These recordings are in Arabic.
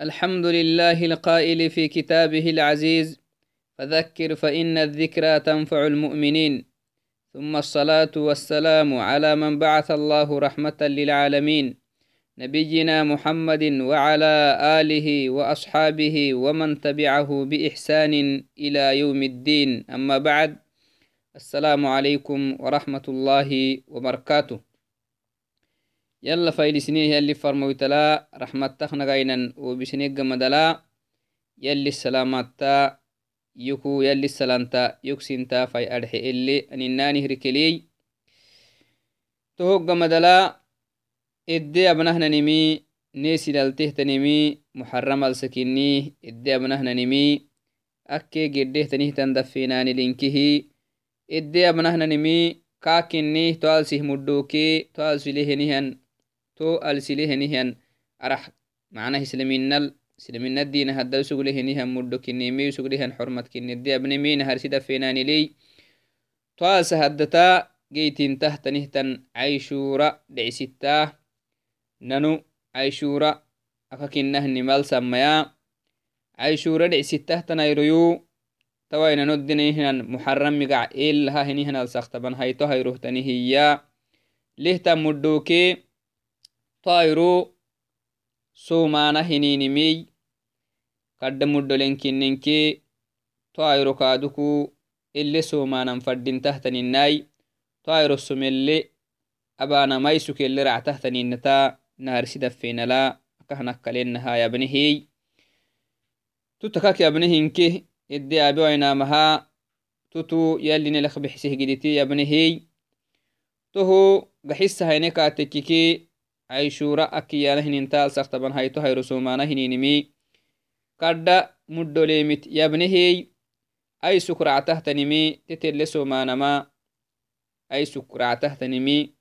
الحمد لله القائل في كتابه العزيز فذكر فإن الذكرى تنفع المؤمنين. ثم الصلاة والسلام على من بعث الله رحمة للعالمين نبينا محمد وعلى آله وأصحابه ومن تبعه بإحسان إلى يوم الدين. أما بعد السلام عليكم ورحمة الله وبركاته. يلا فايل سنيه يلي فرمويتلا رحمة تخنغاينا وبسنيق مدلا يلي السلامات يكو يلي السلامتا يكسنتا فاي أرحي اللي أنناني هركلي تهوغ مدلا إدي أبنهنا نمي نيسي لالتهتنمي محرم السكيني إدي أبنهنا نمي. أكي قده تنيه تندفيناني لنكه إدي أبنهنا نمي كاكني توالسيه مدوكي توالسيه to alsilehenihan arah macnah islaminal islaminal dina hadda usuglehenihan muddo kineme usuglehan xormat kinede abnemena harsida fenaniley to alsa haddata geytintah tanihtan caishura dhecisittah nanu caishura akakinahnimal samaya caishura dhecisittah tanayroyu tawainanodinaihinan muxaram migac elaha henihan alsaktaban hayto hayrohtanihiya lehtan muddoke طائرو سومانا هنينمي قد مدلنكننكي طائرو كادوكو اللي سومانا فردين تحتنيناي طائرو سملي أبانا مايسوك اللي رع تحتنينتا نهار سيدفين لا كهنك كلينها يا بنهي تتكاك يا بنهينكي إدي أبوينا مها بحسه جديتي يا بنهي تهو قحسها هينيكا تكيكي aishura akkiyana hinintal saktaban hayto hayrosomana hininimi kadda muddolemit yabnehey ay sukractahtanimi tetelle somanama ay sukractahtanimi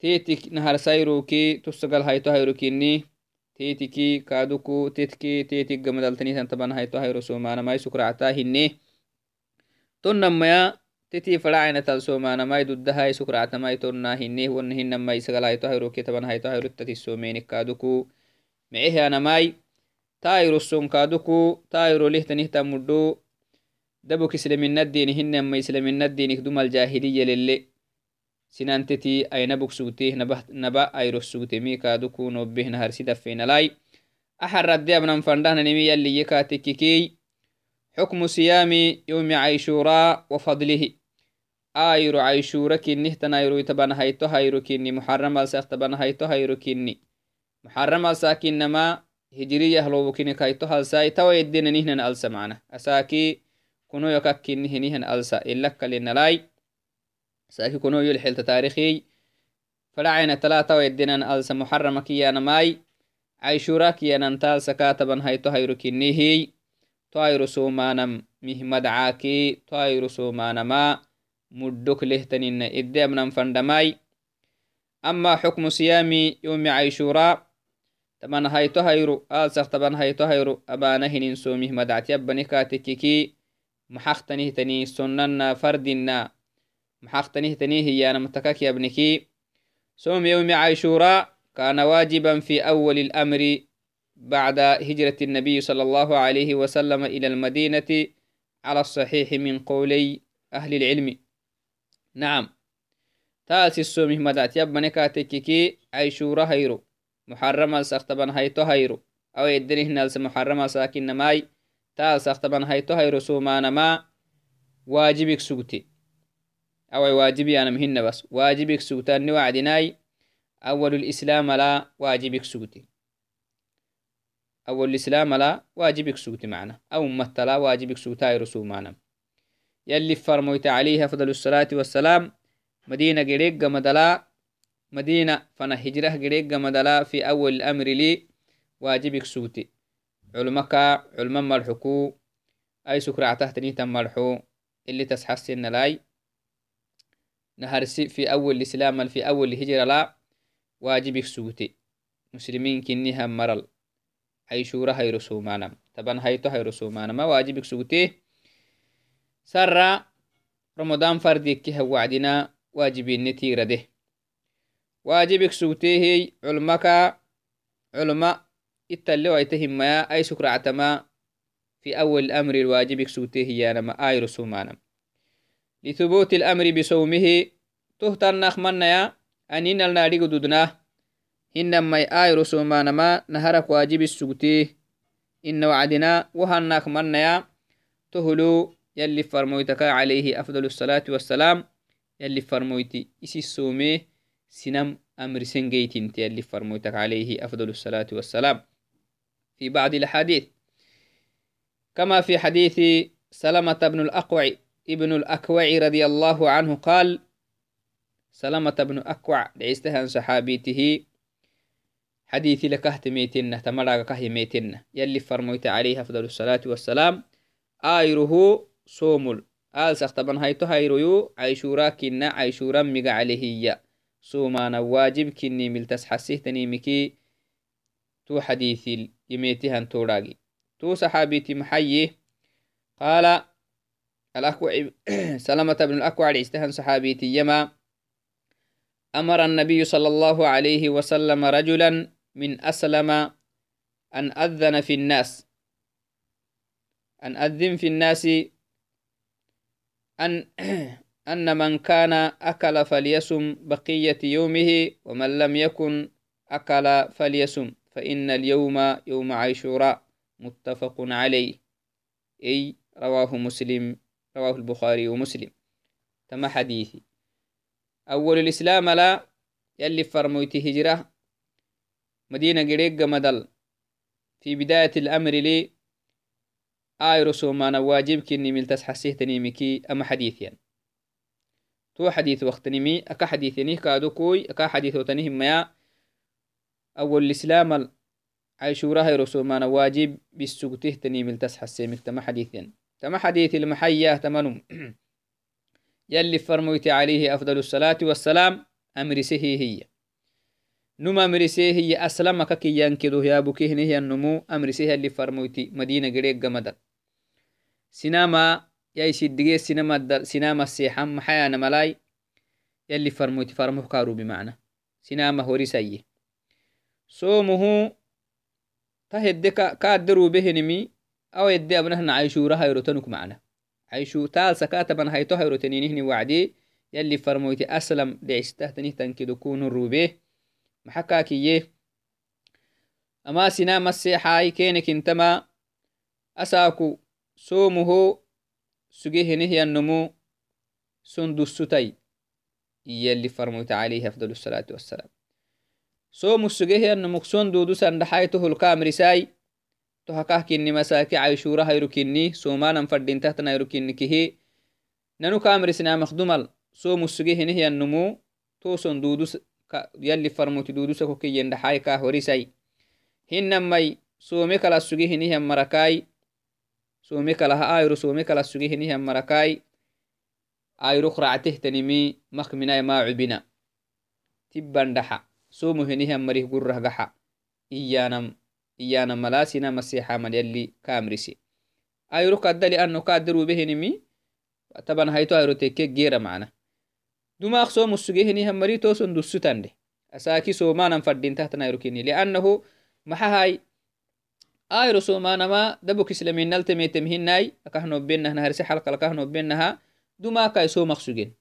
tetik naharsayroki tusagal hayto hayrokini tetiki kaduku tetki tetik gamadaltanitan taban hayto hayrosomanama ay sukracta hinne tonnamaya titi faracainatal somanamai dudahai sukractamai tonna hineh wona hinamai sagalhaito hairoke taban haito hairotatisomenik kaduku mecehianamai tairoson kaduku tairo lehtanihta muddo dabok islaminadini hinama islaminadinik dumal jahiliya lele sinanteti ainabok sugteh naba airos sugtemi kaduku nobeh naharsidafenalai axaradde abnan fandahnanimi yalliye katekikey حكم صيام يوم عيشوراء وفضله ayro caishura kinih tanayro itaban hayto hayro kini muxaram alsak taban hayto hayro kini muxaram alsakinama hijiriyah lobokini kayto halsa itawa eddenanihnan alsa mana asaki kuno yakakkini hinihan alsa ilakkalinalai asaki kuno yolxelta taarikhi faracina talatawa eddenan alsa muxarama kiyanamai caishura kiyananta alsa kataban hayto hayro kinihi to ayro somanam mihmadcaaki to ayro somanama مدك لهتنين إدي أمنا فندماي. أما حكم صيام يوم عيشوراء تمن هايتو هيرو آلسخ تبن هايتو هيرو أبانا هنين سومه مدعت يبني كاتككي محختنه تني سننا فردنا. محختنه تني هي أنا متكك يبنكي صوم يوم عيشوراء كان واجبا في أول الأمر بعد هجرة النبي صلى الله عليه وسلم إلى المدينة على الصحيح من قولي أهل العلم. نعم. تاسي السومي مدات يبني كاتككي عيشورة هيرو محرم سختبن هيتو هيرو. أو يدني هنالس محرم ساكن نماي. تال سختبن هيتو هيرو سومان ما واجبك سوتي أو واجبي أنا مهن بس. واجبك سوتان وعدناي أول الإسلام لا يلي فرمويت عليه أفضل الصلاة والسلام. مدينة قريق مدلا. مدينة فنا هجرة قريق مدلا في أول الأمر لي. واجبك سوتي. علمك علم ملحكو. أي سكرة تحتني تم ملحو. اللي تسحسن لاي. نهرسي في أول الإسلام في أول الهجرة لا. واجبك سوتي. مسلمين كني مرل. أي شورة هاي رسومانا طبعا هاي رسومانا ما واجبك سوتي. سرا رمضان فردك وعدنا واجبين تيرده واجبك سوتيه علمك علماء التالي ويتهم ما أي سكر عتما. في أول الأمر الواجب سوته يانما آي رسومانا لثبوت الأمر بصومه تهتر نخمنا يا أنين الناري قدودنا. إنما آي رسومانا ما نهرك واجب السوته إن وعدنا وهناك من يا تهلو يلي فرمويتك عليه أفضل الصلاة والسلام يلي فرمويتي إسي السومي سنم أمر سنجيت إنت يلي فرمويتك عليه أفضل الصلاة والسلام. في بعض الحديث كما في حديث سلمة بن الأقوع ابن الأكوع رضي الله عنه قال سلمة بن أكوع لعستها صحابيته حديثي لكهت ميتنة تمرق كهي ميتنة يلي فرمويت عليه أفضل الصلاة والسلام. آيره صومل آل سختبن هايتو هايرويو عيشورا كنا عيشورا ميقا عليه صومانا واجب كني ملتس حسيه تنيمكي تو حديثي يميتها توراقي تو صحابيتي محيي قال الأكوع سلمة بن الأكوع استهن صحابيتي يما أمر النبي صلى الله عليه وسلم رجلا من أسلم أن أذن في الناس. أن أذن في الناس أن أن من كان أكل فليسم بقية يومه ومن لم يكن أكل فليسم فإن اليوم يوم عاشوراء. متفق عليه. أي رواه مسلم رواه البخاري ومسلم. تم حديثي. أول الإسلام لا يلي فرمويتي هجرة. مدينة قريق مدل. في بداية الأمر لي يعني. تو حديث وقت نمي أكا حديثني كادو كوي أكا حديث وتنهم ميا أول الإسلام عيشورة هي رسومانا واجب بالسوقته تنيم التس حسيمك تما حديثيا تما حديث المحية تمنم. يلي فرميت عليه أفضل الصلاة والسلام أمرسه هي. نما مرسه هي أسلم كي ينكدو يا بكيه هي النمو أمرسه اللي فرميت مدينة قريق جمدت سينما ياي سيدقي سينما الدل سينما السيحم محيانا ملاي يلي فرموتي فرموه كارو بمعنى سينما هوري سيي. صومه تهدي كادروا به نمي أو يدي أبنهن عيشورة هيروتنك معنا. عيشو تال سكاتبا هيتو هيروتنينهن وعدي يلي فرموتي أسلم دعسته تنه تنكدو كونو روبيه محكاكيه صومه سجيه النمو سندستي يلي فرموت عليه أفضل الصلاة والسلام صوم السجيه النمو سندودو سندحايته الكامر ساي تهكاه كني مساكي عيشورة هيركني سومانا فردين تحت نيركني كهي ننو كامر سنا مخدومل صوم السجيه نهي النمو تو سندودو يلي فرموت دودو سكوكي يندحاي كاهوري ساي هنمي صومي كلا السجيه نهي مركاي some kalaha ayro some kala sugihinihan marakai ayrok ractehtanimi makminai macubina tibbandhaxa somohinihan marih gurahgaa iyanam iyana malasina masihaman yalli kamrisi ayro kadda lianno kaderubehinimi taban hayto ayro tekke gera macna dumaaq somu sugihinihan mari toson dussutande asaki somanan fadintahtan ayrokini liannahu maxahai ayro somanama dabok islaminaltemetemhinai akahnobenah naharse xalkalakahnobenaha dumakai somaq sugen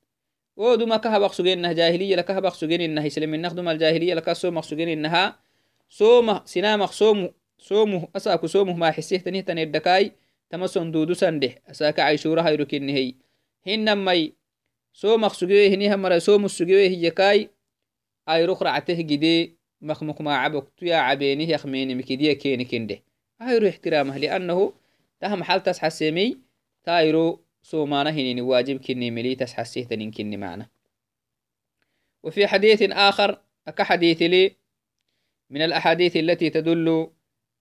wo dumaka habaq sugennah jahiliyalaka habaq sugeninah islaminak dumal jahiliyalaka somaq sugeninaha soma sinamaq somu somuh asaku somuh maxisehtanih tanedhakai tamason dudusandeh asaka caishura hayro kinnehey hinamai somaq sugewe hinihamara somus sugewe hiyakai ayrok racteh gide makmuk macabok tuya cabenih yakmenimikidya keni kendeh تمسون دودو سنده أساك عيشورة هيروكين هي هنمي سو مقصوجيه هنيها مرا سو مسوجيه هي كاي أي رخرة عته جدي مخمك ما عبك تيا عبيني يخميني مكديه كيني كنده هايرو احترامه لأنه تهم حال تسحسيمي تايرو سومانه هنين واجب كني ملي تسحسيه تنين كني معنا. وفي حديث آخر كحديث لي من الأحاديث التي تدل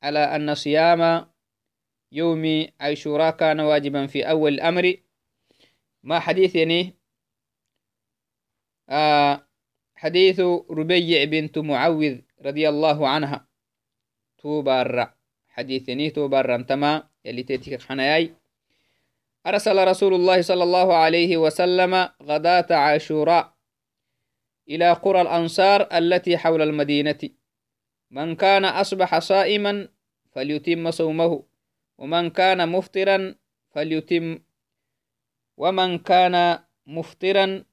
على أن صيام يوم عيشوراء كان واجبا في أول الأمر. ما حديث يعني؟ آه حديث ربيع بنت معوذ رضي الله عنها توبار حديثني تو برنتما يلي تيتك حناياي أرسل رسول الله صلى الله عليه وسلم غداة عاشوراء إلى قرى الأنصار التي حول المدينة. من كان أصبح صائما فليتم صومه ومن كان مفطرا فليتم ومن كان مفطرا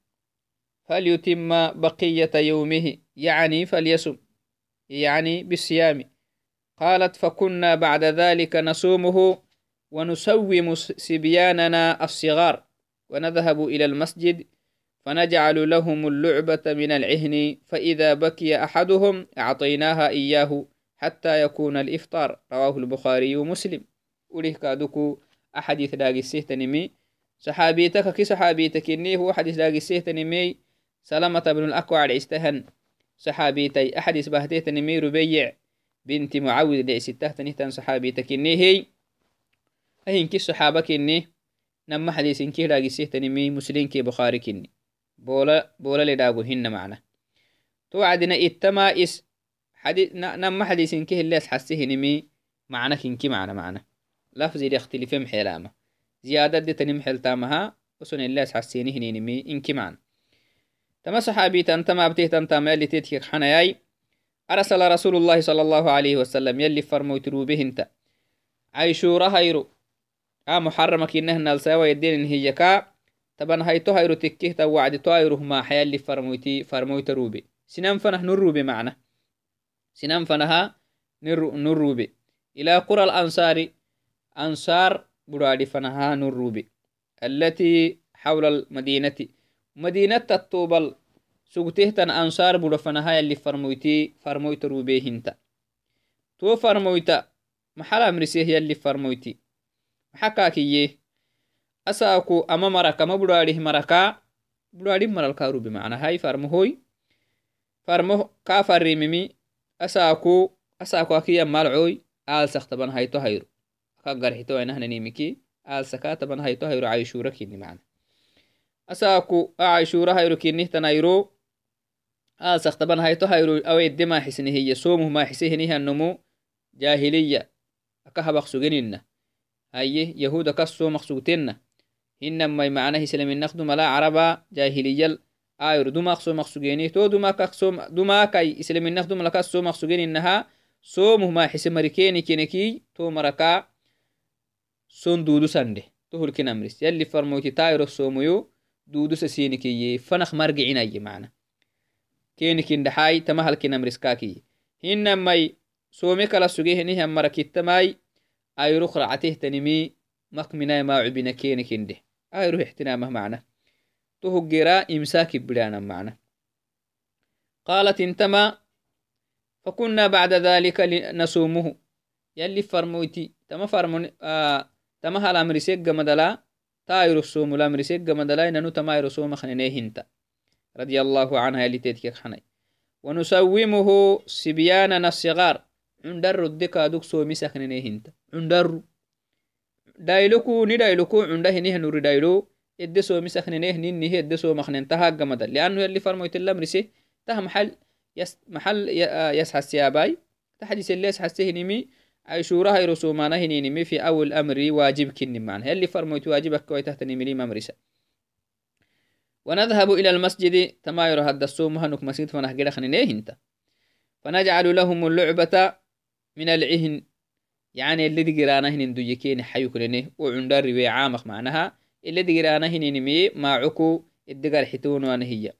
فليتم بقية يومه يعني فليصم يعني بالصيام. قالت فكنا بعد ذلك نصومه ونسوم سبياننا الصغار ونذهب إلى المسجد فنجعل لهم اللعبة من العهن فإذا بكي أحدهم أعطيناها إياه حتى يكون الإفطار. رواه البخاري ومسلم. وليه كادوكو أحاديث داقي السيهتنمي صحابيتك كي صحابيتك إني هو حديث داقي السيهتنمي سلامة بن الأكوع عستهن صحابيتي أحاديث بهتيتنمي ربيع. بنت معاوذ لعستة تنهتن صحابيتك إني هي أهين كي صحابك إني نما حديث كي داقي السيهتنمي مسلم كي بخاري كني بولا بولا لداقو هن معنا. توعدنا إتما إس حديث نما حديث كه اللي حسيه نمي معنى كنكي معنى معنى لفظ يختلف محيلامة زيادة دي تنم حلتامها وسن اللي حسيني هني نمي إنكي معنى تما صحابي تنتما بتيه تنتما يلي تيتك حناياي. أرسل رسول الله صلى الله عليه وسلم يلي فرموت روبهنت عيشو رهيرو. آ محرمك إنه نالساوى يدين هيكا تبان هاي تو هيرو تكيه تا وعد تو هيرو ما حيا اللي فرموتي فرموت روبي سنان فنه نروبي معنا. سنان فنها نروبي. إلى قرى الأنصار أنصار برادي فنها نروبي. التي حول المدينة. مدينة الطوبل. sugtehtan ansaar budhofanaha yali farmoyti farmoyta rubehinta to farmoyta maxalamriseh yali farmoyti. Maxa asaku asaaku ama maraka ma budhaadih maraka budhaadih maralka rube farmohoy farmo ka farimimi asaku asaaku akiya malcoy aalsak taban hayto hayro aka garxitowainahnanimiki taban hayto hayro caishura kini macna. Asaaku a hayro kinihtan hayro taban hayto hayro awedde maaxisnihiya somuh maaxisehinihannomu jahiliya aka habaq sugenina haye yahuda kas somaq sugtenna hinamai macnah islaminaq dumala caraba jahiliyal ayr dumaq so maqsugeni to dumakai islaminaq dumalakas so maqsugeninaha somuh maxise marikeni keneki to maraka son dudu sande to hulkinamris yalli farmoyti tayro somuyo dudu sasinikiye fanak margicinaye macna كينكين دحاي تمهل كين أمرسكاكي هنا ماي سومي كلا سوغيه نيه أمرا كتماي أي رخ رعته تنمي مقمنا ما عبنا كينكين ده أي روح احتنامه معنا. توهو جيرا إمساكي بلانا معنا. قالت انتما فكنا بعد ذلك نسومه يلي فرموتي تما فرمون آه تما هالامرسيق تايرو سومو الامرسيق مدلا ننو تما يرو سومو خنينيه انتا رضي الله عنها اللي تيتك خناي ونسومه سبيانا الصغار عند الردك أدوك سو مسخنني هنت عند الر دايلوكو ندايلوكو عند هنيه نور دايلو إدسو مسخنني هنين نيه إدسو مخنن تها جمدا لأنه اللي فرمويت الله مرسي تها محل يس محل يس حسيا باي تحدث اللي يس حسيه نمي عيشورة هاي رسومانه نمي في أول أمري واجب كني معنها اللي فرمويت واجبك كويتها تنمي لي مرسي ونذهب إلى المسجد. تما يرى هذا السوم هنك مسجد خنينيه انت؟ فنجعل لهم اللعبة من العهن. يعني اللي دقرانا هنين دويكين حيو كلنه وعندار ربي عامق معناها. اللي دقرانا هنين مي ما عكو الدقار حتون وأنا هي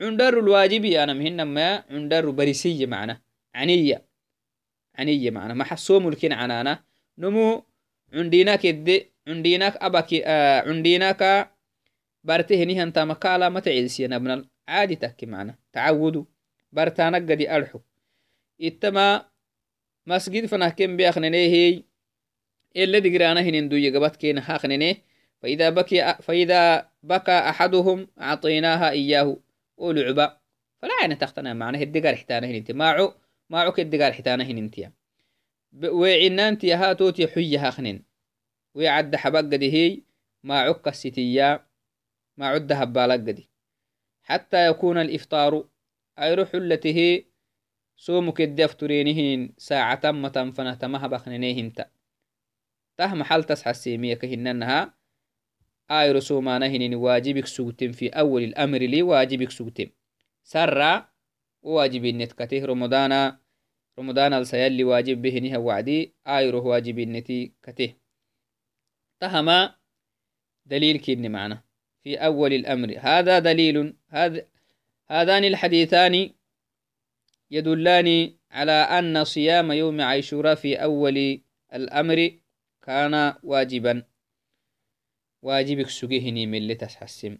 عندار الواجبي أنا مهن ما عندار بريسية معنا عنية. عنية معنا ما حسوم الكين عنانا. نمو عندنا كد عندنا أباك آه عندنا ما تعيسي نبنا عادي تحكي معنا. تعودوا. برتانا قدي أرحو إتما masgid fanahken beaknenehi ele digrana hinin duye gabatkena haknene فإذا بكي فإذا بكى أحدهم أعطيناها إياه. ولعبة فلا يعني تختنا معناه الدقار حتانا هن انت ماعو ماعو كالدقار حتانا هن انت وعنا انت ها ما عدها بالك بالقدي حتى يكون الإفطار أي روح التي هي سومك الدفترينهين ساعة ما تنفنت مها بخنينيهن تا. تهم حال تسحى السيمية كهننها أي رسومانهن واجبك سوتم في أول الأمر لي واجبك سوتم. سرى واجب نتكته رمضان رمضان السيال اللي واجب به نها وعدي آيره واجب النتي كته تهما دليل كي معنا. في أول الأمر. هذا دليل هذا هذان الحديثان يدلان على أن صيام يوم عاشوراء في أول الأمر كان واجبا. واجبك سجهني من لتسحسم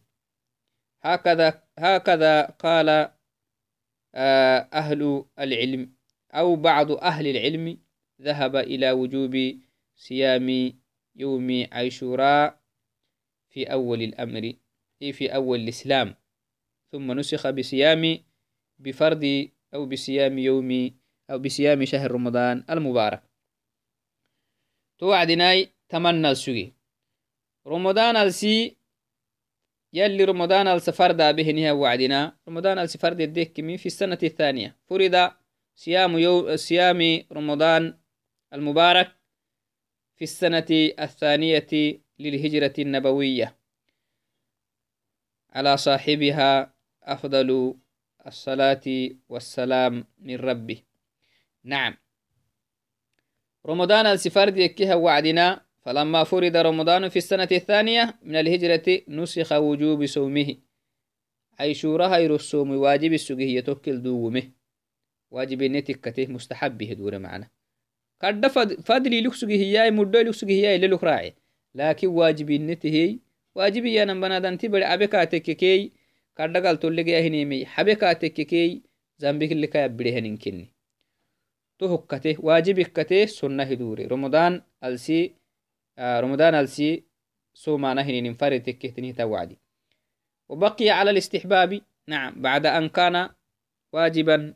هكذا هكذا قال آه، أهل العلم أو بعض أهل العلم ذهب إلى وجوب صيام يوم عاشوراء في أول الأمر في أول الإسلام. ثم نسخ بصيام بفرض أو بصيام يوم أو بصيام شهر رمضان المبارك. توعدناي تمنى السجي رمضان السي يلي رمضان السفر دا بهنها وعدنا. رمضان السفر يديك من في السنة الثانية. فرض صيام يوم صيام رمضان المبارك في السنة الثانية للهجرة النبوية. على صاحبها أفضل الصلاة والسلام من ربي. نعم. رمضان السفر يكيها وعدنا. فلما فرض رمضان في السنة الثانية من الهجرة نسخ وجوب صومه. أي شورها يرسوم واجب السجيه توكل دومه. واجب نتكته مستحب به دور معنا. قد فضلي لك سجيه مدو لك اللي لك راعي. لكن واجب نته واجب يا نبنا دانتي بڑ أبكا تككي قد قال تولي يا هنيمي. حبكا تككي زنبك اللي كايب بڑي هنين تهكته واجب كته سنة دوري رمضان ألسي آه رمضان ألسي سوما نهن انفرد تكهتنه توعدي. وبقي على الاستحباب. نعم بعد أن كان واجبا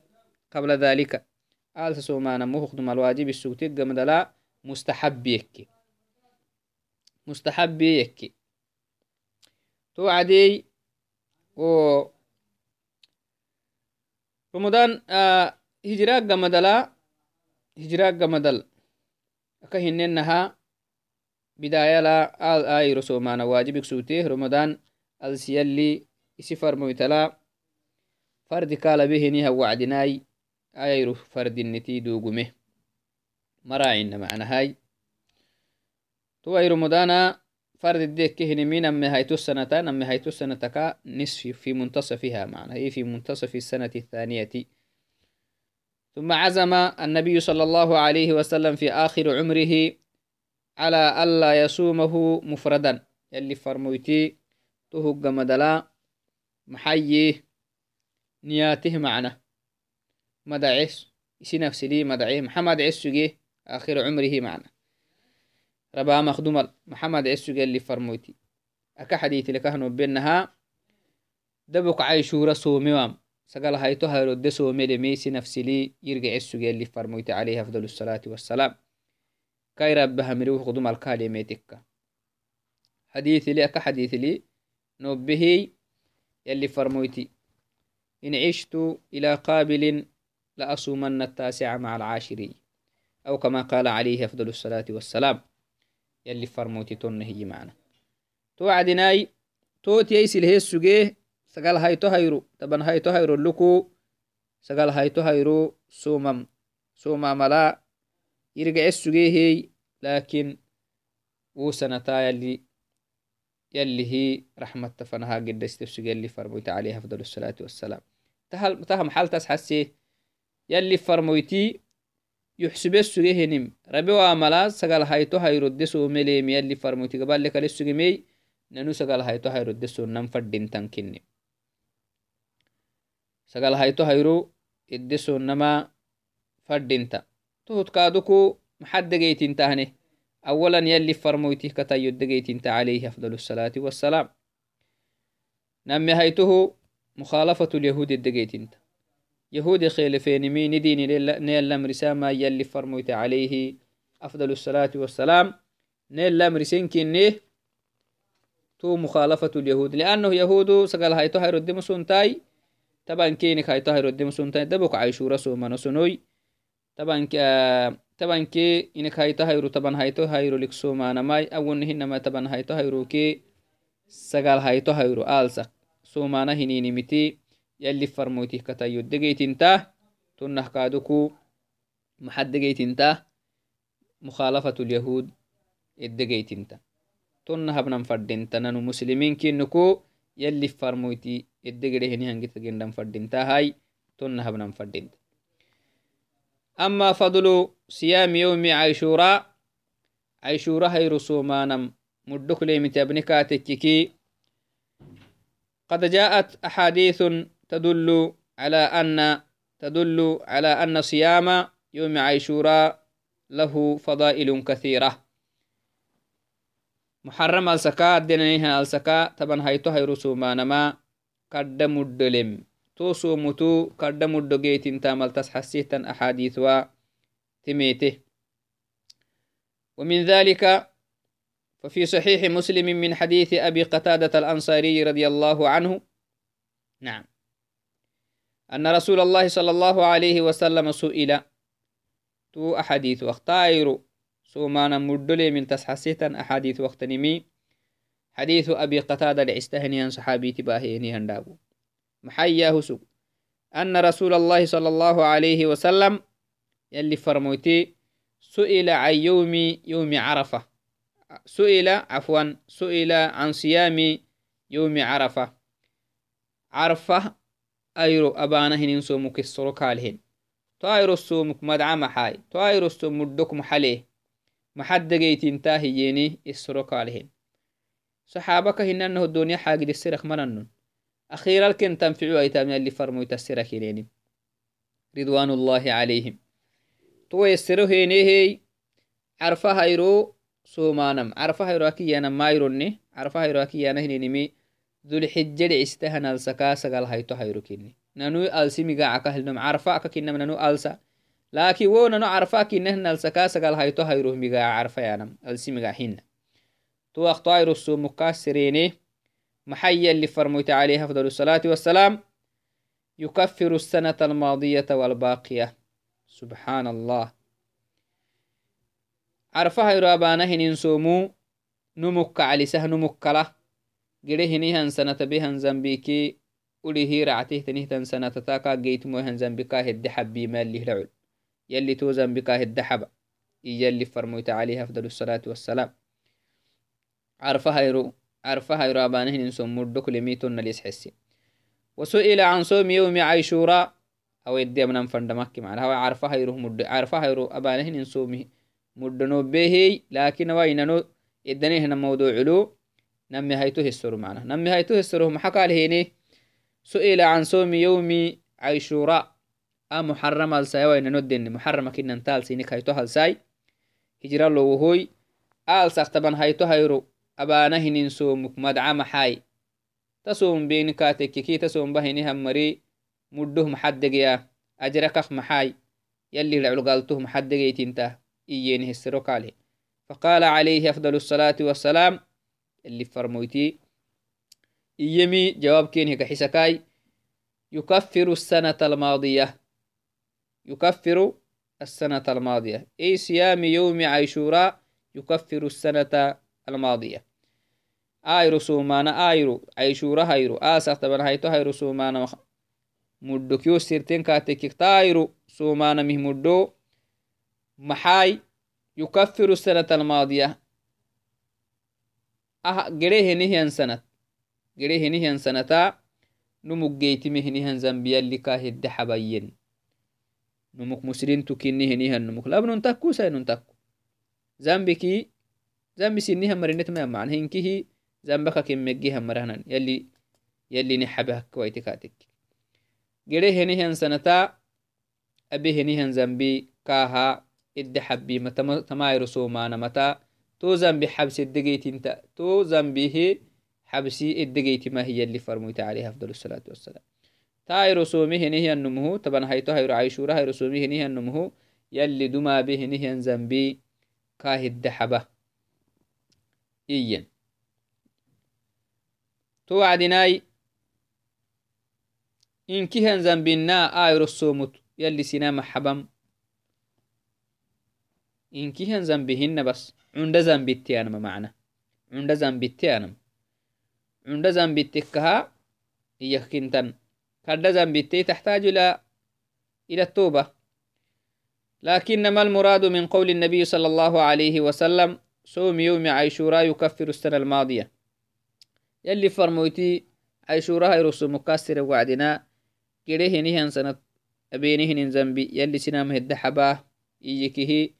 قبل ذلك. آل سوما نمو خدم الواجب السوتيق مدلا مستحب مستحب يكي. توعدي و رمضان آه هجراك مدلا هجراك مدل أكهننها بداية لا آل آي رسومانا واجبك سوتيه رمضان السيالي إسفر مويتلا فرد قال به نيها وعدناي آي فرد النتي دوغمه مراعين معنا هاي توي رمضان فرد الديك كهن مين هايتو السنتان أمي هايتو السنتك نصف في منتصفها معنا هي في منتصف السنة الثانية ثم عزم النبي صلى الله عليه وسلم في آخر عمره على ألا يصومه مفردا يلي فرمويتي تهج مدلا محيي نياته معنا مدعيس إسي نفسي لي مدعيه محمد عسوجي آخر عمره معنا ربا مخدوم محمد عسوجي اللي فرمويتي. أكا حديث لكهنو بينها دبك عيشورة صوميوام سقال هايتو هايرو دسو ميلي ميسي نفسي لي يرجع عسوجي اللي فرمويتي عليه أفضل الصلاة والسلام. كاي ربها مروح قدوم الكاليميتك حديث لي أكا حديث لي نوبهي يلي فرمويتي. إن عشت إلى قابل لأصومن التاسع مع العاشري أو كما قال عليه أفضل الصلاة والسلام. يلي فرموتي تنهي معنا. توعدناي توت ييسل هي السجيه سقال هايتو هايرو. طبعا هايتو هايرو لكو سقال هايتو هايرو سومم سوما ملا يرجع السجيه لكن وسنتا يلي يلي هي رحمة فنها قد استفسج يلي فرمويت عليه أفضل الصلاة والسلام. تهل تهم حال تسحسي يلي فرمويتي يحسب السجيه نم ربي وعملا سقال هايتو هايرد سو مليم يلي فرمويتي قبل لك السجي مي ننو سقال هايتو هايرد سو نم فردين تنكني سقال هايتو هايرو إدسو نما فردين تنكني تهت كادوكو محد جيتين تهني أولا يلي فرمويته كتايو دقيتين عليه أفضل الصلاة والسلام نمي هيته مخالفة اليهود الدقيتين يهود خيلفين مين ديني نيل لم رساما يلي فرمويت عليه أفضل الصلاة والسلام. نيل لم رسين كنيه تو مخالفة اليهود. لأنه يهود سقال هايتو هيرو الدمسون تاي طبعا كينك هايتو هيرو الدمسون تاي دبك عيشو رسو منسونوي طبعا طبعا كي إنك هايتو هايرو طبعا هايتو هايرو لك سومانماي أول هنما طبعا هايتو هايرو كي سقال هايتو هايرو آلسا. سومانا هنيني متي انتا تنه كادوكو. maxadegeytinta مخالفة اليهود إدقيتنتا تنها بنم فردنتا ننو مسلمين كنكو يلي فرمويتي إدقري هني هنجي تجندم فردنتا هاي تنها بنم فردنتا أما فضل صيام يوم عاشوراء عاشوراء هي رسومانم. مدك لي متابنكاتككي قد جاءت أحاديث تدل على أن تدل على أن صيام يوم عاشوراء له فضائل كثيرة. محرم السكا دينيها السكا تبن هيتو هيرو سومانما كد مدلم تو سومتو كد مدقيت تامل تسحسيتا أحاديث تميته. ومن ذلك ففي صحيح مسلم من حديث أبي قتادة الأنصاري رضي الله عنه. نعم. أن رسول الله صلى الله عليه وسلم سئل تو أحاديث واختايرو سومانا مدلي من تسحسيتا أحاديث وقتنمي حديث أبي قتادة لعستهنيا صحابي تباهيني هندابو محياه سوق أن رسول الله صلى الله عليه وسلم يلي فرموتي سئل عن يوم يوم عرفة. سئل عفوا سئل عن صيام يوم عرفة. عرفة أيرو أبانا هنين سومك السرقالهن toairosomuk madca maxay toairoso muddok maxale maxaddegeytintahiyeni isorokalehen saxaabaka hinanaho donya xaagidisirak mananon akhiiralken tanficu aitamyali farmoytasirakinenim ridwan ullahi calayhim towaysero henehey carfahayro somanam carfahayro akiyanam mayronni carfahayro akiyanahinenimi dulxijje dhicistahanalsaka sagal hayto hayro kini nanu alsimigacakahlnom carfa akakinam nanu alsa lakin wo nanu carfa kinnahnalsaka sagal hayto hayroh migaca carfa yanam alsimigac hina to waqto ayroso mukasirene محيا اللي فرميت عليه أفضل الصلاة والسلام يكفر السنة الماضية والباقية سبحان الله عرفها يرابانا هنين سومو نمك علي سه نمك له gede hinihan sanata behan zambiki ulihi ractehtanihtan sanatata geytmohan zambika hedde xabimallihlacul yalli to zambika hedde xaba iyalli farmoyta الصلاة والسلام. عرفها عرفها يرو أبانهن سمردك لميتون الإسحسي وسئل عن صوم يوم عاشوراء أو يدي من فندمك معنا هو عرفها يرو مد عرفها يرو أبانهن صومه مدنو به لكن نمي هيتو هسرو معنا. نمي هيتو هسرو محكى الهيني سئل عن صوم يوم عاشوراء. أ محرم الساي وين ندن محرم كنا نتال سينك هيتو هالساي هجرا لو هوي آل سختبان هيتو هيرو أبانا هنين صومك مدعى محاي تصوم بين كاتك تصوم بهني همري مده محدق يا. أجركخ محاي. يلي العلقالته محدق يتنته. إيينه السروك عليه فقال عليه أفضل الصلاة والسلام اللي فرمويتي. إيمي جواب كين هيك حسكاي يكفر السنة الماضية. يكفر السنة الماضية. أي صيام يوم عاشوراء يكفر السنة الماضية. آي رسومانا آيرو. عيشورا هايرو. آسا طبعا هايتو هاي رسومانا مدو. كيو سيرتين كاتك تايرو سومانا مه مدو محاي. يكفر السنة الماضية. Ah gere henihian sanat gere henihian sanata numuk geytime henihan zambiyallika hedde xabayyen numuk muslintu kinni henihan numuk labnun takku saynun takku zambiki zambi sinihan marinetmaya macna hinkihi zambaka kemmegihan marahnan yalli yalli ni xabe hakkawaiti katik gere henihan sanata abe henihan zambi kaha idde xabima tamayro somana mata تو زنبي حبس الدقيت تو زنبيه حبسي الدقيت ما هي اللي فرميت عليها أفضل الصلاة والسلام. تاي رسومه نهي النمه طبعا هيتو هي عيشورة هي رسومه نهي النمه يلي دما به نهي زنبي كاه الدحبة إيا تو عدناي إن كهن زنبنا آي رسومت يلي سنام حبم كهن زنبهن بس. cunda zambittiyanama macna cunda zambittiyanam cunda zambittikkaha iyakkintan kadda zambittei taxtaaju ila ila التوبة. لكنما المراد من قول النبي صلى الله عليه وسلم صوم يوم عيشوراء يكفر السنة الماضية. يلي فرمويتي عيشوراء يرسو مكسر وعدنا كده نهن سنة أبينهن زنبي يلي سنام الدحباه إيكيه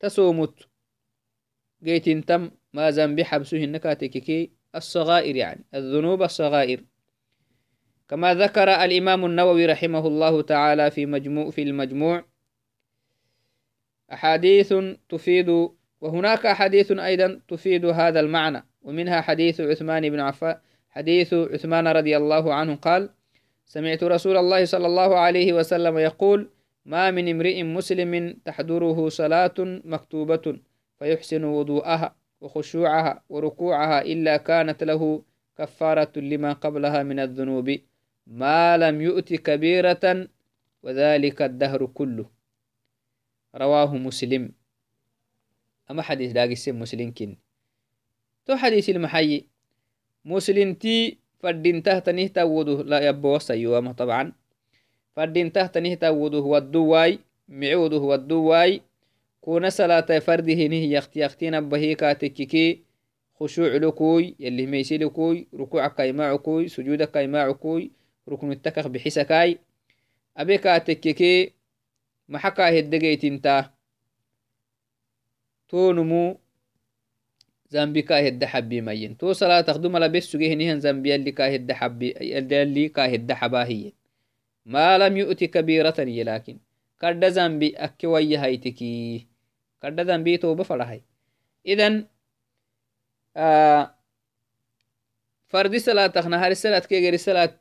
تسومت. قيت تم ما زنبي حبسه كاتككي الصغائر يعني الذنوب الصغائر. كما ذكر الإمام النووي رحمه الله تعالى في مجموع في المجموع أحاديث تفيد وهناك أحاديث أيضا تفيد هذا المعنى. ومنها حديث عثمان بن عفان حديث عثمان رضي الله عنه قال سمعت رسول الله صلى الله عليه وسلم يقول ما من امرئ مسلم تحضره صلاة مكتوبة فيحسن وضوءها وخشوعها وركوعها إلا كانت له كفارة لما قبلها من الذنوب ما لم يؤت كبيرة وذلك الدهر كله. رواه مسلم. أما حديث داقي مسلم كن. تو حديث المحيي مسلم تي فردين تحت نهتا وضوه لا يبو سيوما طبعا. فردين تحت نهتا وضوه والدواي معوضه والدواي. كون صلاة فرده نه يختي يختين بهي كاتككي. خشوع لكوي يلي ميسي لكوي ركوعك يماعكوي سجودك يماعكوي ركن التكخ بحسكاي أبي كاتككي محكا هدقيت انتا ما لم يؤتي كبيرة لكن كرد زنبي أكوي هايتكي كرد زنبي توبة فرهي إذن آه فردي صلاة نهار الصلاة كي غير الصلاة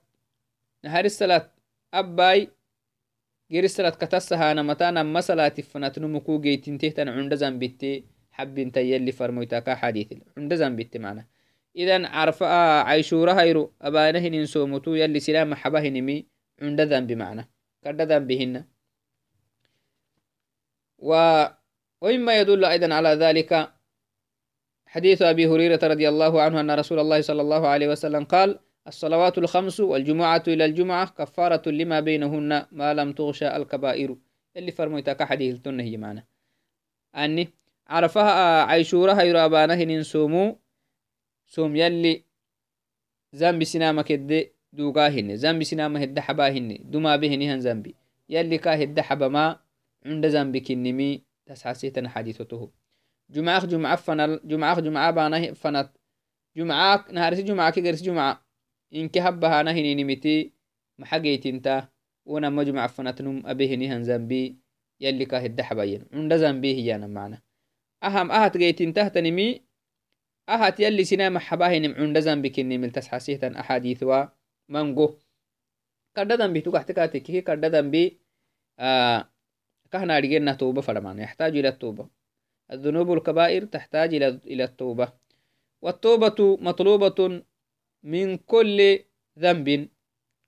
نهار الصلاة أباي غير الصلاة كتسها نمتانا مسلاة فنتنمكو جيتين تهتن عند زنبتي حبين تيلي فرمويتاكا حديث. عند زنبت معنا. إذن عرف عيشورة هيرو أبانهن سومتو يلي سلام حبهن مي عند ذنب معنا. كرد ذنبهن و ومما يدل أيضا على ذلك حديث أبي هريرة رضي الله عنه أن رسول الله صلى الله عليه وسلم قال الصلوات الخمس والجمعة إلى الجمعة كفارة لما بينهن ما لم تغشى الكبائر. اللي فرميتك حديث تنهي معنا. أني عرفها عيشورها يرابانا هنين سومو. سوم يلي زنبي سناما كد دوغاهن زنبي سناما هد حباهن دما بهن هن زنبي يلي كا هد حبا ما عند زنبي كنمي تسحسيتنا حديثته جمعة جمعة فنل جمعة جمعة بانا فنت جمعة نهارس جمعة كي جمعة إنك هبها نهني نمتي محقيت انت ونما جمعة فنتنم أبهني هن زنبي يلي كا هد حباين عند زنبي هي معنا. أهم أهت جيتين تهتنمي أهت يلي كرد ذنبي تقحتكاتك كي كرد ذنبي آه كهنا رجلنا توبة فرمان يحتاج إلى التوبة الذنوب الكبائر تحتاج إلى إلى التوبة والتوبة مطلوبة من كل ذنب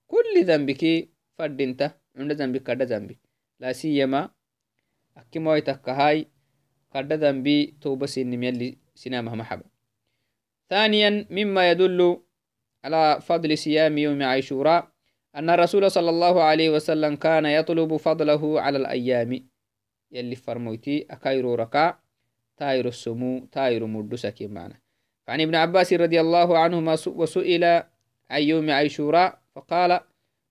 كل ذنبك فردنت عند ذنبك كرد ذنبي لا سيما أكيمو يتكهاي قد ذنبي توبة سنم يلي سنامها محبة ثانيا مما يدل على فضل صيام يوم عاشوراء أن الرسول صلى الله عليه وسلم كان يطلب فضله على الأيام. يلي فرمويتي أكايرو ركع تاير السمو تاير مردسك معنا. فعن ابن عباس رضي الله عنهما وسئل عن يوم عاشوراء فقال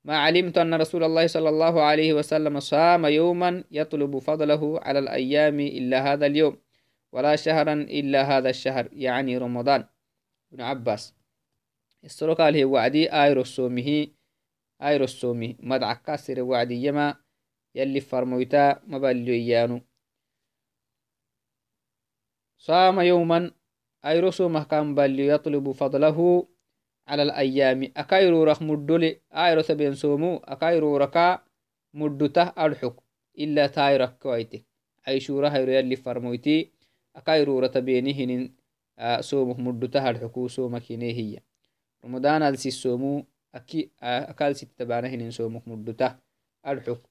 ما علمت أن رسول الله صلى الله عليه وسلم صام يوما يطلب فضله على الأيام إلا هذا اليوم ولا شهرا إلا هذا الشهر يعني رمضان. ابن عباس. عليه وعدي آير السومه مدعك كاسر وعدي يما يلي فرمويتا مباليو إيانو. صام يوما آير سومه كان باليو يطلب فضله على الأيام. أكايرو رخ مدولي آيرو سبين سومو أكايرو ركا مدته أرحك إلا تايرك كويتك عيشورة هيرو يلي فرمويتي. أكايرو رتبينهن سومه مدته أرحكو سومك هي. رمضان ألسي سومو أكي أكال ست تبانهن سومك مدته أرحك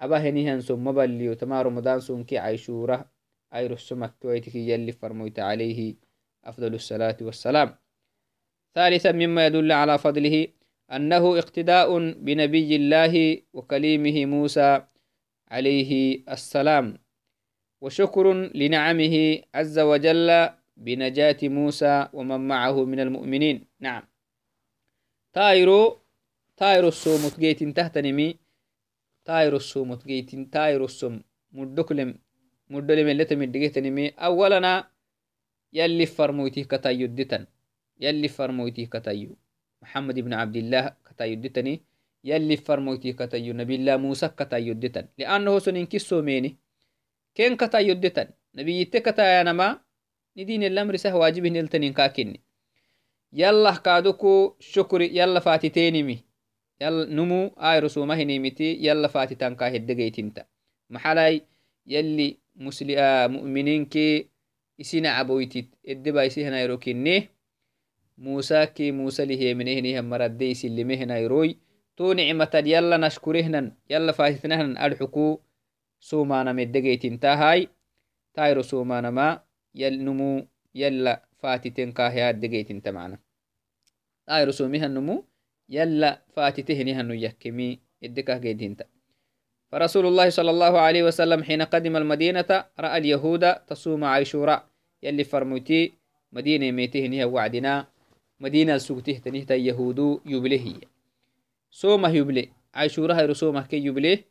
أبا هنيهن سوم مبليو تما رمضان عيشورة أيرو سومك كويتك يلي فرمويت عليه أفضل الصلاة والسلام ثالثا مما يدل على فضله أنه اقتداء بنبي الله وكليمه موسى عليه السلام وشكر لنعمه عز وجل بنجاة موسى ومن معه من المؤمنين نعم تايرو تايرو السومت جيت تهتنمي تايرو السومت جيت تايرو السوم. مدكلم مدلم اللي تمدقيتنمي أولنا يلي فرمويتي كتايو دتن يلي فرمويتي كتايو محمد بن عبد الله كتايو دتني يلي فرمويتي كتايو نبي الله موسى كتايو دتن لأنه سنين كسو ميني. كين كتايو دتن نبي يتكتايا نما. ندين الأمر سه واجبه نلتنين كاكني يلا نمو آي رسومه نيمتي يلا فاتتان كاهد دقيتنتا محلاي يلي مسلي آه مؤمنين كي isina caboytit edeba isihinayro kinne musa ki musa liheminehinihan maradde isilimehinayroy to nicmatad yalla nashkurehnan yalla faatitnahnan adxuku somanamedegeytintahay tayro somanama numu yalla faatitenkahyadegeytinta mana tayro somihan numu yalla faatitehinihannu yakkemi edekah geydinta فرسول الله صلى الله عليه وسلم حين قدم المدينة رأى اليهود تصوم عاشوراء. يلي فرموتي مدينة ميته نها وعدنا مدينة سوته تنهتا يهود يبليه صومه يبلي عاشوراء رسومه كي يبليه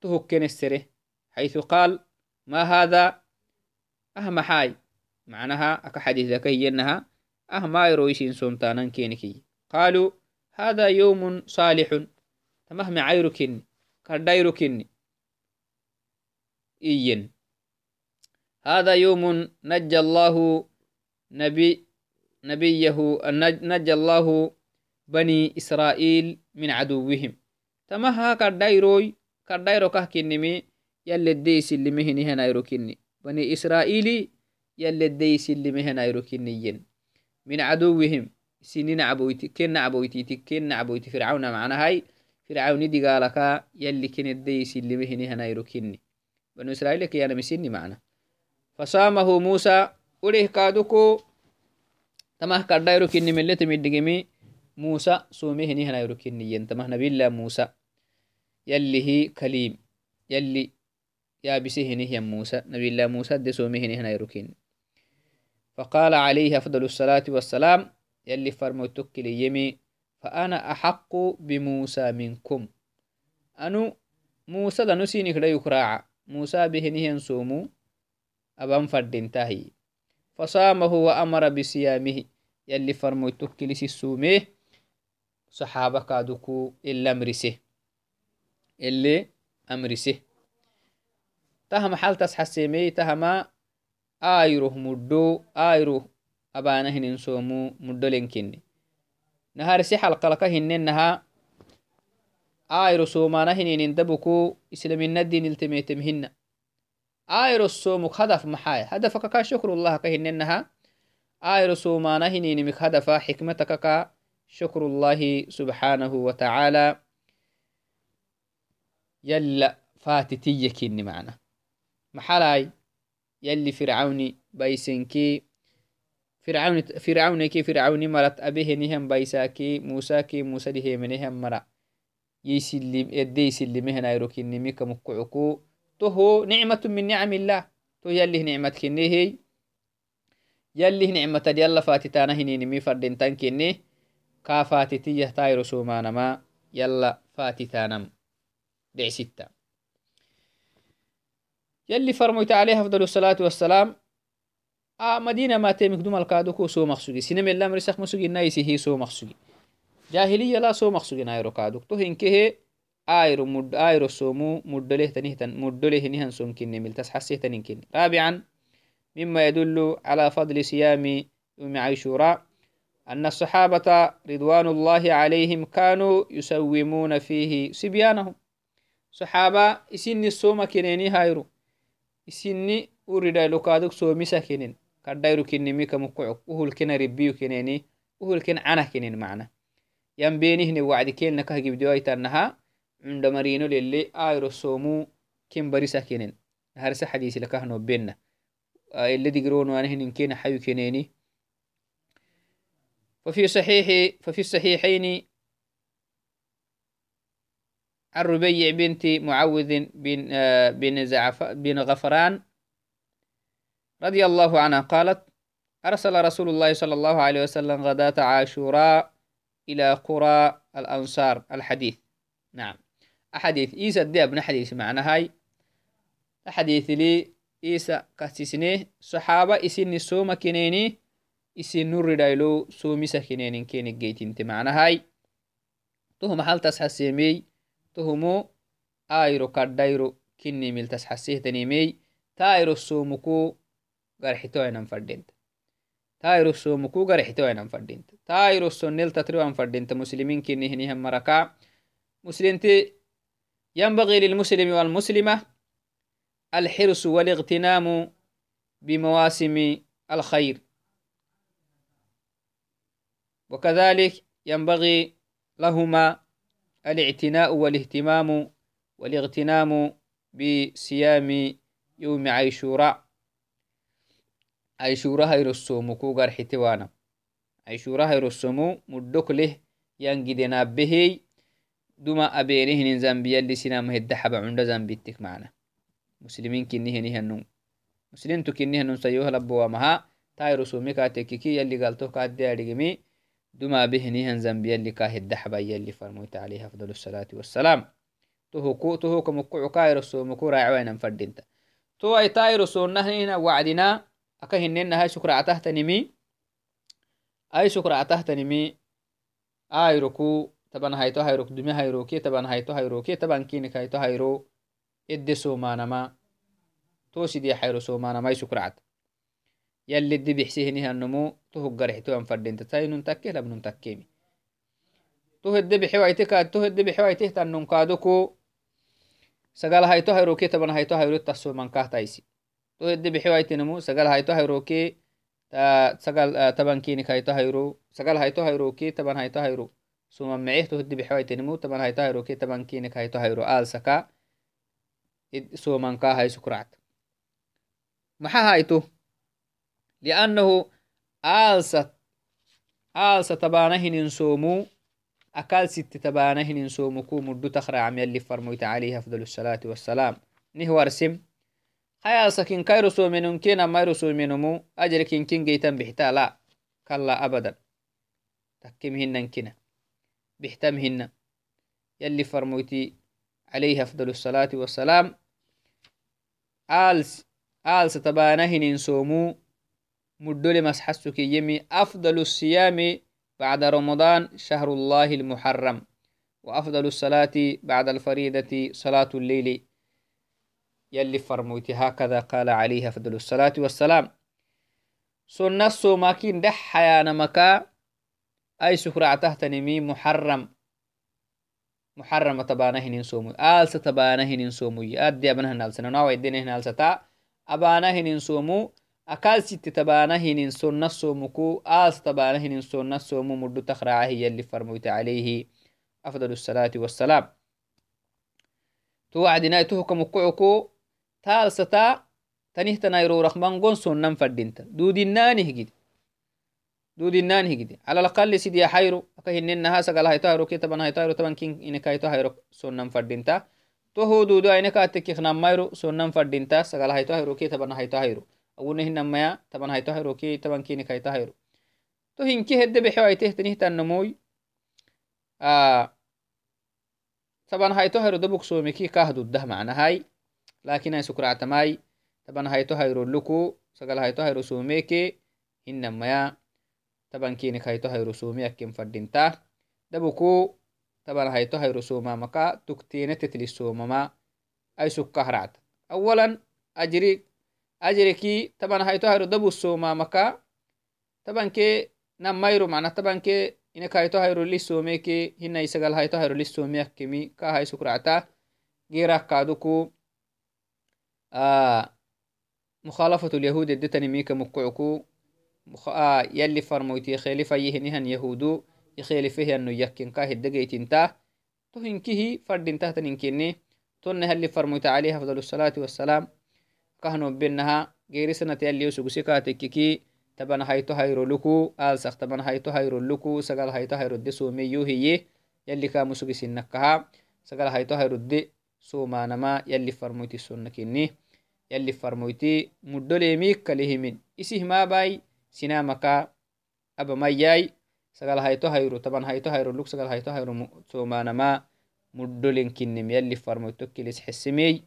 تهكن السره حيث قال ما هذا؟ أهم حاي. معناها أكا حديث ذكي إنها أهما يرويشين سومتانا كينكي قالوا هذا يوم صالح. عيركن كردايرو كني إيين. هذا يوم نجى الله نبي نبيه نجى الله بني إسرائيل من عدوهم. تمها كردايروي كردايرو كهكنمي يلي الديس اللي مهني هنا يروكني بني إسرائيلي يلي الديس اللي مهنا يروكنيين من عدوهم سنين عبويتي كن عبويتي كن عبويتي فرعون معنا هاي fircauni digaalaka yalli kinedeysillimehini hanayro kinni banu israil kiyanamisini macna fasaamahu musa urih kaaduko tamah kadhairo kinni meletemiddigimi musa somehini hanayro kinniyen tamah nabila musa yallihi kaliim yalli yaabisehinihiyan musa nabila musa de somehini hanayro kinni فقال عليه أفضل الصلاة والسلام يلي فرمو تكلي يمي فأنا أحق بموسى منكم. أنو موسى دنو سيني كده يكراع؟ موسى بهنه سومو أبان فردين تاهي. فصامه وأمر بصيامه يلي فرمو تكلس السومه صحابة كادوكو إلا أمرسه. اللي أمرسه. تهم حال تسحسيمي تهما آيروه مدو آيروه أبانهن سومو مدو لنكني naharisi xalqalaka hinennaha ayro somana hininin dabuku islaminadin iltemetem hina ayro somuk hadaf maxay hadafaka ka shukrullah ka hinennaha ayro somana hininimik hadafa xikmataka ka shukrullahi subhanahu wataala yalla fatitiyakini macna maxalay yalli fircauni baysenki فرعون فرعون كي فرعون مرت أبيه نهم بايساكي موسى كي موسى دي منهم مرا. يسلم يدي يسلم هنا يروكي نميك مكعكو تو نعمة من نعم الله. تو يلي نعمة كني هي. يلي نعمة يلا فاتتانا هني نمي فردين تنكني كافاتتي يهتاي رسومانا ما يلا فاتتانم. دع ستة يلي فرميت عليه أفضل الصلاة والسلام. مدينة ما تيمك دوم الكادوكو سو مخسوجي سينما اللي مرسخ مسوجي نايسي هي سو مخسوجي جاهلية لا سو مخسوجي نايرو كادوك تو هنكه آيرو مد آيرو سومو مدله تنهتن مدله نهن سوم كني ملتس حسيه تنين رابعا مما يدل على فضل صيام يوم عاشوراء أن الصحابة رضوان الله عليهم كانوا يسومون فيه صبيانهم. صحابة إسني الصوم كنيني هايرو. إسني أريد لكادوك سومي سكنين kadairu kinimi kamukucuk uhulkena ribiyu kineni uhulken canah kinin macna yan benihne wacdi kelna kahgibdiwaitanaha cunda marino lele ayro somu ken barisa kinen harisa xadiisilakahno benna ele digironwanihnin kena xayu keneni ففي صحيح ففي الصحيحين عن ربيع بنت معوذ بن, آه، بن, زعف بن غفران رضي الله عنها قالت أرسل رسول الله صلى الله عليه وسلم غداة عاشوراء إلى قرى الأنصار. الحديث. نعم. أحاديث إيسا دي ابن حديث معنى هاي. أحاديث لي إيسا كاسسنه صحابة إسن سوما كنيني. إسن نور دايلو سومي سكنين كيني جيتين معنى هاي. تهم حال تسحسيمي؟ كردايرو كني ميل تسحسيه تنيمي تايرو سومكو garxitoainan fadinta tairusomuku garxitoainan fadinta tairusonel tatriwan fadinta musliminkinihinihan maraka مسلمتي ينبغي للمسلم والمسلمة الحرص والاغتنام بمواسم الخير. وكذلك ينبغي لهما الاعتناء والاهتمام والاغتنام بصيام يوم عيشوراء عيشوراء هير الصومو كو غار حتوانا. عيشوراء هير الصومو مدوك له ينجدنا به دوما أبيره ننزنبيا اللي سينا مهد حبا عند زنبيتك معنا. مسلمين كنيه نيه النوم مسلمين تو كنيه نوم سيوه لبوامها تاي رسومي كاتيكي يلي غالتو كاتيا ديجمي duma abehinihan zambiyalli ka hedda haba yalli farmoyta alayhi afdal الsalati wassalam tuhuku tuhuka mukucu kairossomuku raacwainan fadinta to ay tairosonnahina wacdina aka hinenahai sukractahtanimi ai sukractahtanimi airoku taban hayto hayrok dume hayroke taban hayto hayroke taban kinik hayto hayro edde somanama tosidia hayro somanamai sukracta yalli edde bixsihinihannomu tohoggarexitoan fadenta tainun takke labnun takkemi to hedde bixe ka to hedde bixe waiteh tannun kaadoko sagal hayto hayroke taban hayto hayro tassomankahtaisi to hedde bixiwaitinemu sagal hayto hayroke sagal tabankinik hayto hayro sagal hayto hayroke taban hayto hayro sumamece to hedde bixiwaitinemu taban hayto hayroke tabankinik hayto hayro لأنه آلسة آلسة تبانهن نسومو أكل ست تبانهن نسومو كوم ودو تخرى عمي اللي فرمويت عليها أفضل الصلاة والسلام. نهو أرسم. خيال سكين كاي رسو منون كينا ما رسو منومو أجر كين كين جيتا بحتا؟ لا. كلا أبدا. تكيم هنن كينا بحتم هنن يلي فرمويتي عليه أفضل الصلاة والسلام. آلس آلس تبانهن نسومو مدل مسحسك يمي أفضل الصيام بعد رمضان شهر الله المحرم وأفضل الصلاة بعد الفريدة صلاة الليل. يلي فرموتي هكذا قال عليه أفضل الصلاة والسلام. سنة سوماكين دح حيانا مكا أي سكرع تهتنمي محرم. محرم تبانهن سومو آل ستبانهن سومو أدي أبنهن نالسنا ناو يدينهن نالستا. أبانهن سومو تبانهن سنة سومكو آل ستبانهن سنة سومو مدو تخرعه يلي فرموت عليه أفضل الصلاة والسلام توعدنا تهكم كعكو taalsata tanihtanairorakmangon sonnan fadinta dudinanihgid dudinanihgid alalaqali sidia hayro aka hinenaha sagalhayto hayro ke taban hayto hayro taban kin inekayto hayro sonnan fadinta toho dudu ainekaatekiknamayro sonnan fadinta sagalhayto hayro ke taban hayto hayro awune hinamaya taban hayto hayro ke taban kinikayto hayro to hinki hedde bexewaitehtanihtannamoy taban hayto hayro dabuk someki kahduddah macnahay lakin ay sukractamai taban hayto hayroluku sagal hayto hayro sumeke hinamaya taban kinik hayto hayro sumi akken fadinta dabuku taban hayto hayro sumamaka tuktine tetlisomama ay sukkahracta awalan ajri ajriki taban hayto hayro dabu somamaka tabanke namayro mana tabanke inek hayto hayro lisomeke hinai sagal hayto hayro lisomi akkemi ka hay sukracta gerakkaduku مخالفة اليهود ادتني ميكا مكعكو آه يلي فرمويتي خيلفة يهنهن يهودو يخيلفه أنه يكن كاه الدقيت انتاه تهنكه فرد انتاه تنكني تنها اللي فرمويت عليه أفضل الصلاة والسلام هايرو لكو آل سخ تبان هايتو هايرو لكو سقال هايتو هايرو دسو ميو هي يلي كامو سوق سنكها sagal hayto hayrudde somanama yalli farmoyti sonnakini yalli farmoyti muddoleemikkalihimin isih mabai sinamaka abamayai sagal hayto hayro taban hayto hayroluk sagal hayto hayro somanama muddolenkinim yalli farmoytokkilis xesimey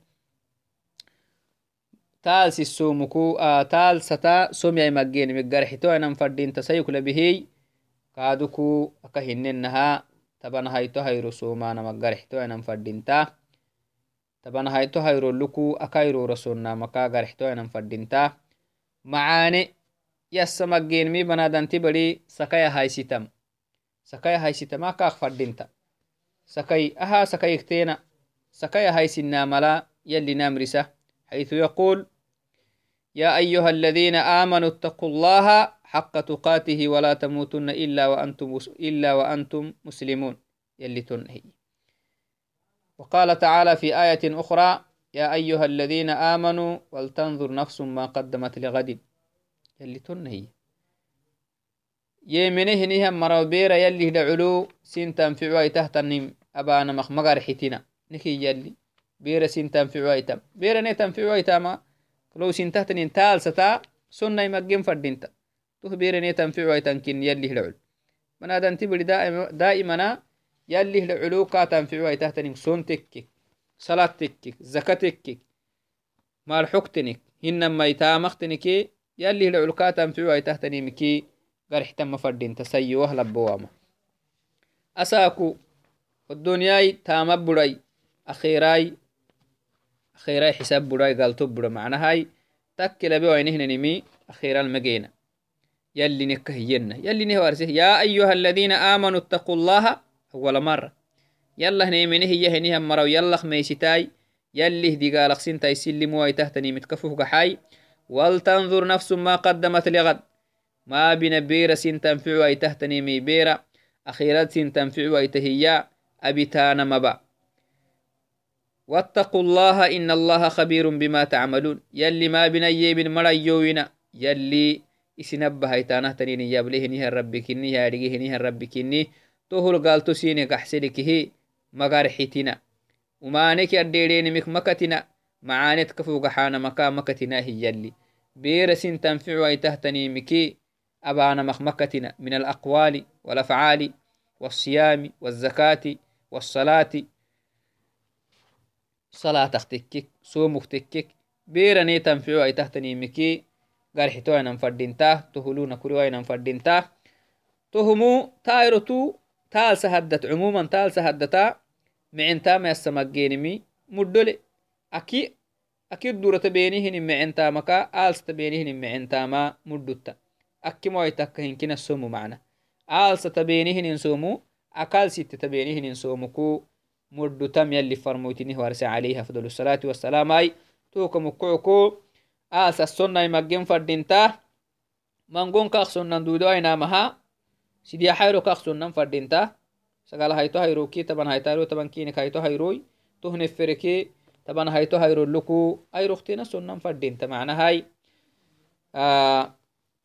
taalsisomuku taalsata somyai maggenimi garxitoanan fadinta sayuklabihey kaaduku aka hinenaha taban hayto hayro somanama garxitoanan fadinta taban hayto hayroluku akayrora sonnamaka garxitoanan fadinta macaane yassa maggenimi banadanti bari sakaya haysitam sakaya haysitama kaak fadinta سكي أها سكي اكتينا سكي هاي سنا ملا يلي نامرسة حيث يقول يا أيها الذين آمنوا اتقوا الله حق تقاته ولا تموتن إلا وأنتم, إلا وأنتم مسلمون. يلي تنهي. وقال تعالى في آية أخرى يا أيها الذين آمنوا ولتنظر نفس ما قدمت لغد. يلي تنهي. يمنه نهم مرو بيرا يلي دعلو سين تنفعوا تهتنم أبانا مغار حتنا نكي يلي. بيرا سين تنفعوا بيرا ني تنفعوا تاما. لو سين تهتنين تال ستا سنة يمجن فردينتا تو بيرا ني تنفعوا تنكين يلي دعل من هذا أنت بدي دائما دائما يلي العلو كا تنفعوا تهتنين سون تكك صلاة تكك زكاة تكك مال حكتنك هنما يتامختنك يلي العلو كا تنفعوا تهتنين مكي garxitama fadinta sayiwah labowama asaku odoniyai tama burai akhirai akhirai xisab burai galto bura macnahai takke labe wainihninimi akhiral magena يلي نكهينا يلي نهوارسه يا أيها الذين آمنوا اتقوا الله أول مرة. يلا هنيمنه يهنيها مرو يلا خميستاي يلي هدي قالق سنتاي سلموا تهتني متكفوه حي ولتنظر نفس ما قدمت لغد. ما بنا بيرا سين تنفعوا أي تهتني مي بيرا أخيرات سين تنفعوا أي تهيا أبتانا مبا. واتقوا الله إن الله خبير بما تعملون. يلي ما بنا بني من مريوين يلي إسنبه إتانه تنيني يبليه نيها ربك نيها ربك نيها ربك نيها تهل قال تسيني قحسلك هي مغار حيتنا. وما نك يرديرين مك مكتنا. معانت كفو قحان مكا مكتنا هي يلي. بيرس تنفع إتاه مكي أبان مخمكتنا من الأقوال والأفعال والصيام والزكاة والصلاة صلاة تختكك صومك تكك بيرني تنفعو أي تحتني مكي قرحتو أنا فردينتا تهلون كريو أنا فردينتا تهمو تايرتو تال سهدت عموما تال سهدتا معنتا ما يسمجينمي مدولي أكي أكيد دورة بينهن معنتا مكا آلس تبينهن معنتا ما مدوتا akkimoaitakka hinkina somu mana aalsa tabenihinin somu akal sitte tabenihinin somuku muddutam yalli farmoytinih warse alayhi afdal الصلاة والسلام ay tuka mukucuku aalsa sonnai maggen fadinta mangon kaq sonnan dudo ainamaha sidia hayro kaq sonnan fadinta sagal hayto hayroki taban haytaro taban kinik hayto hayroy tuhnefereke taban hayto hayroluku ayroktina sonnan fadinta macnahay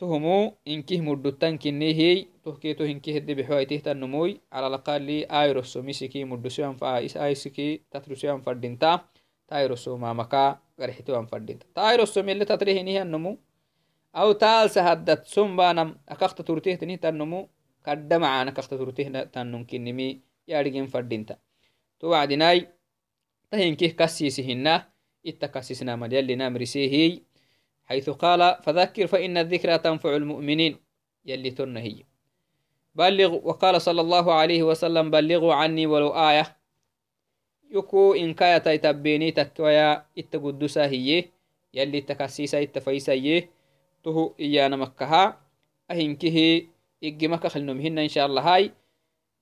تهمو إنكه مدتان كنيهي تهكيتو إنكه الدبحوائته تنموي على الأقل آيروسو ميسكي مدسيان فايس آيسكي تترسيان فردينتا. تايروسو مامكا غرحتوان فردينتا. تايروسو ميلي تتريهنيه النمو أو تال سهدت سنبانم أكخت ترتيه تنيه تنمو كد معانا كخت ترتيه تنم كنمي يارجين فردينتا. توعدناي تهينكه كسيسهن إتكسسنا مديال لنامرسيهي حيث قال فذكر فإن الذكرى تنفع المؤمنين. يلي تنهي بلغ وقال صلى الله عليه وسلم بلغوا عني ولو آية. يكو إن كايا تيتبيني تكويا إتقدسا هي. يلي تكسيسا اتفايسا يه تهو إيانا مكها. أهنكه إجمك خلنمهن إن شاء الله هاي.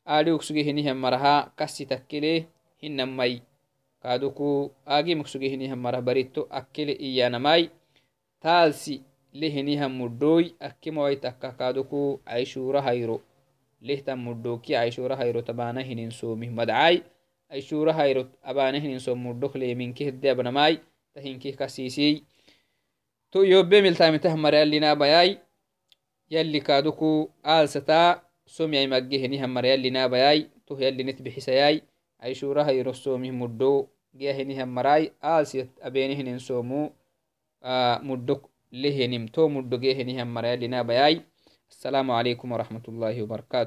آلي وكسوغي هنيهم مرها. كسي تكلي هنم مي كادوكو آجي مكسوغي هنيهم مرها. بريتو أكلي إيانا ماي. Taalsi lehenihan muddoy akkimawaitakka kaduku aishura hayro lehtan muddoki aishura hayro tabana hinin somih madcai aishura hayro abana hinin som muddok leminke hedde abnamai tahinkih kasisiy to yobe miltamitah marayallinabayai yalli kaduku aalsata somyai magge henihan marayallinabayai toh yallinit bixisayai ay shuraha irosomih muddo giyahinihan marai asiyat abenihinin somu آه، مدك لهنم. تو مدك هنهم السلام عليكم ورحمة الله وبركاته.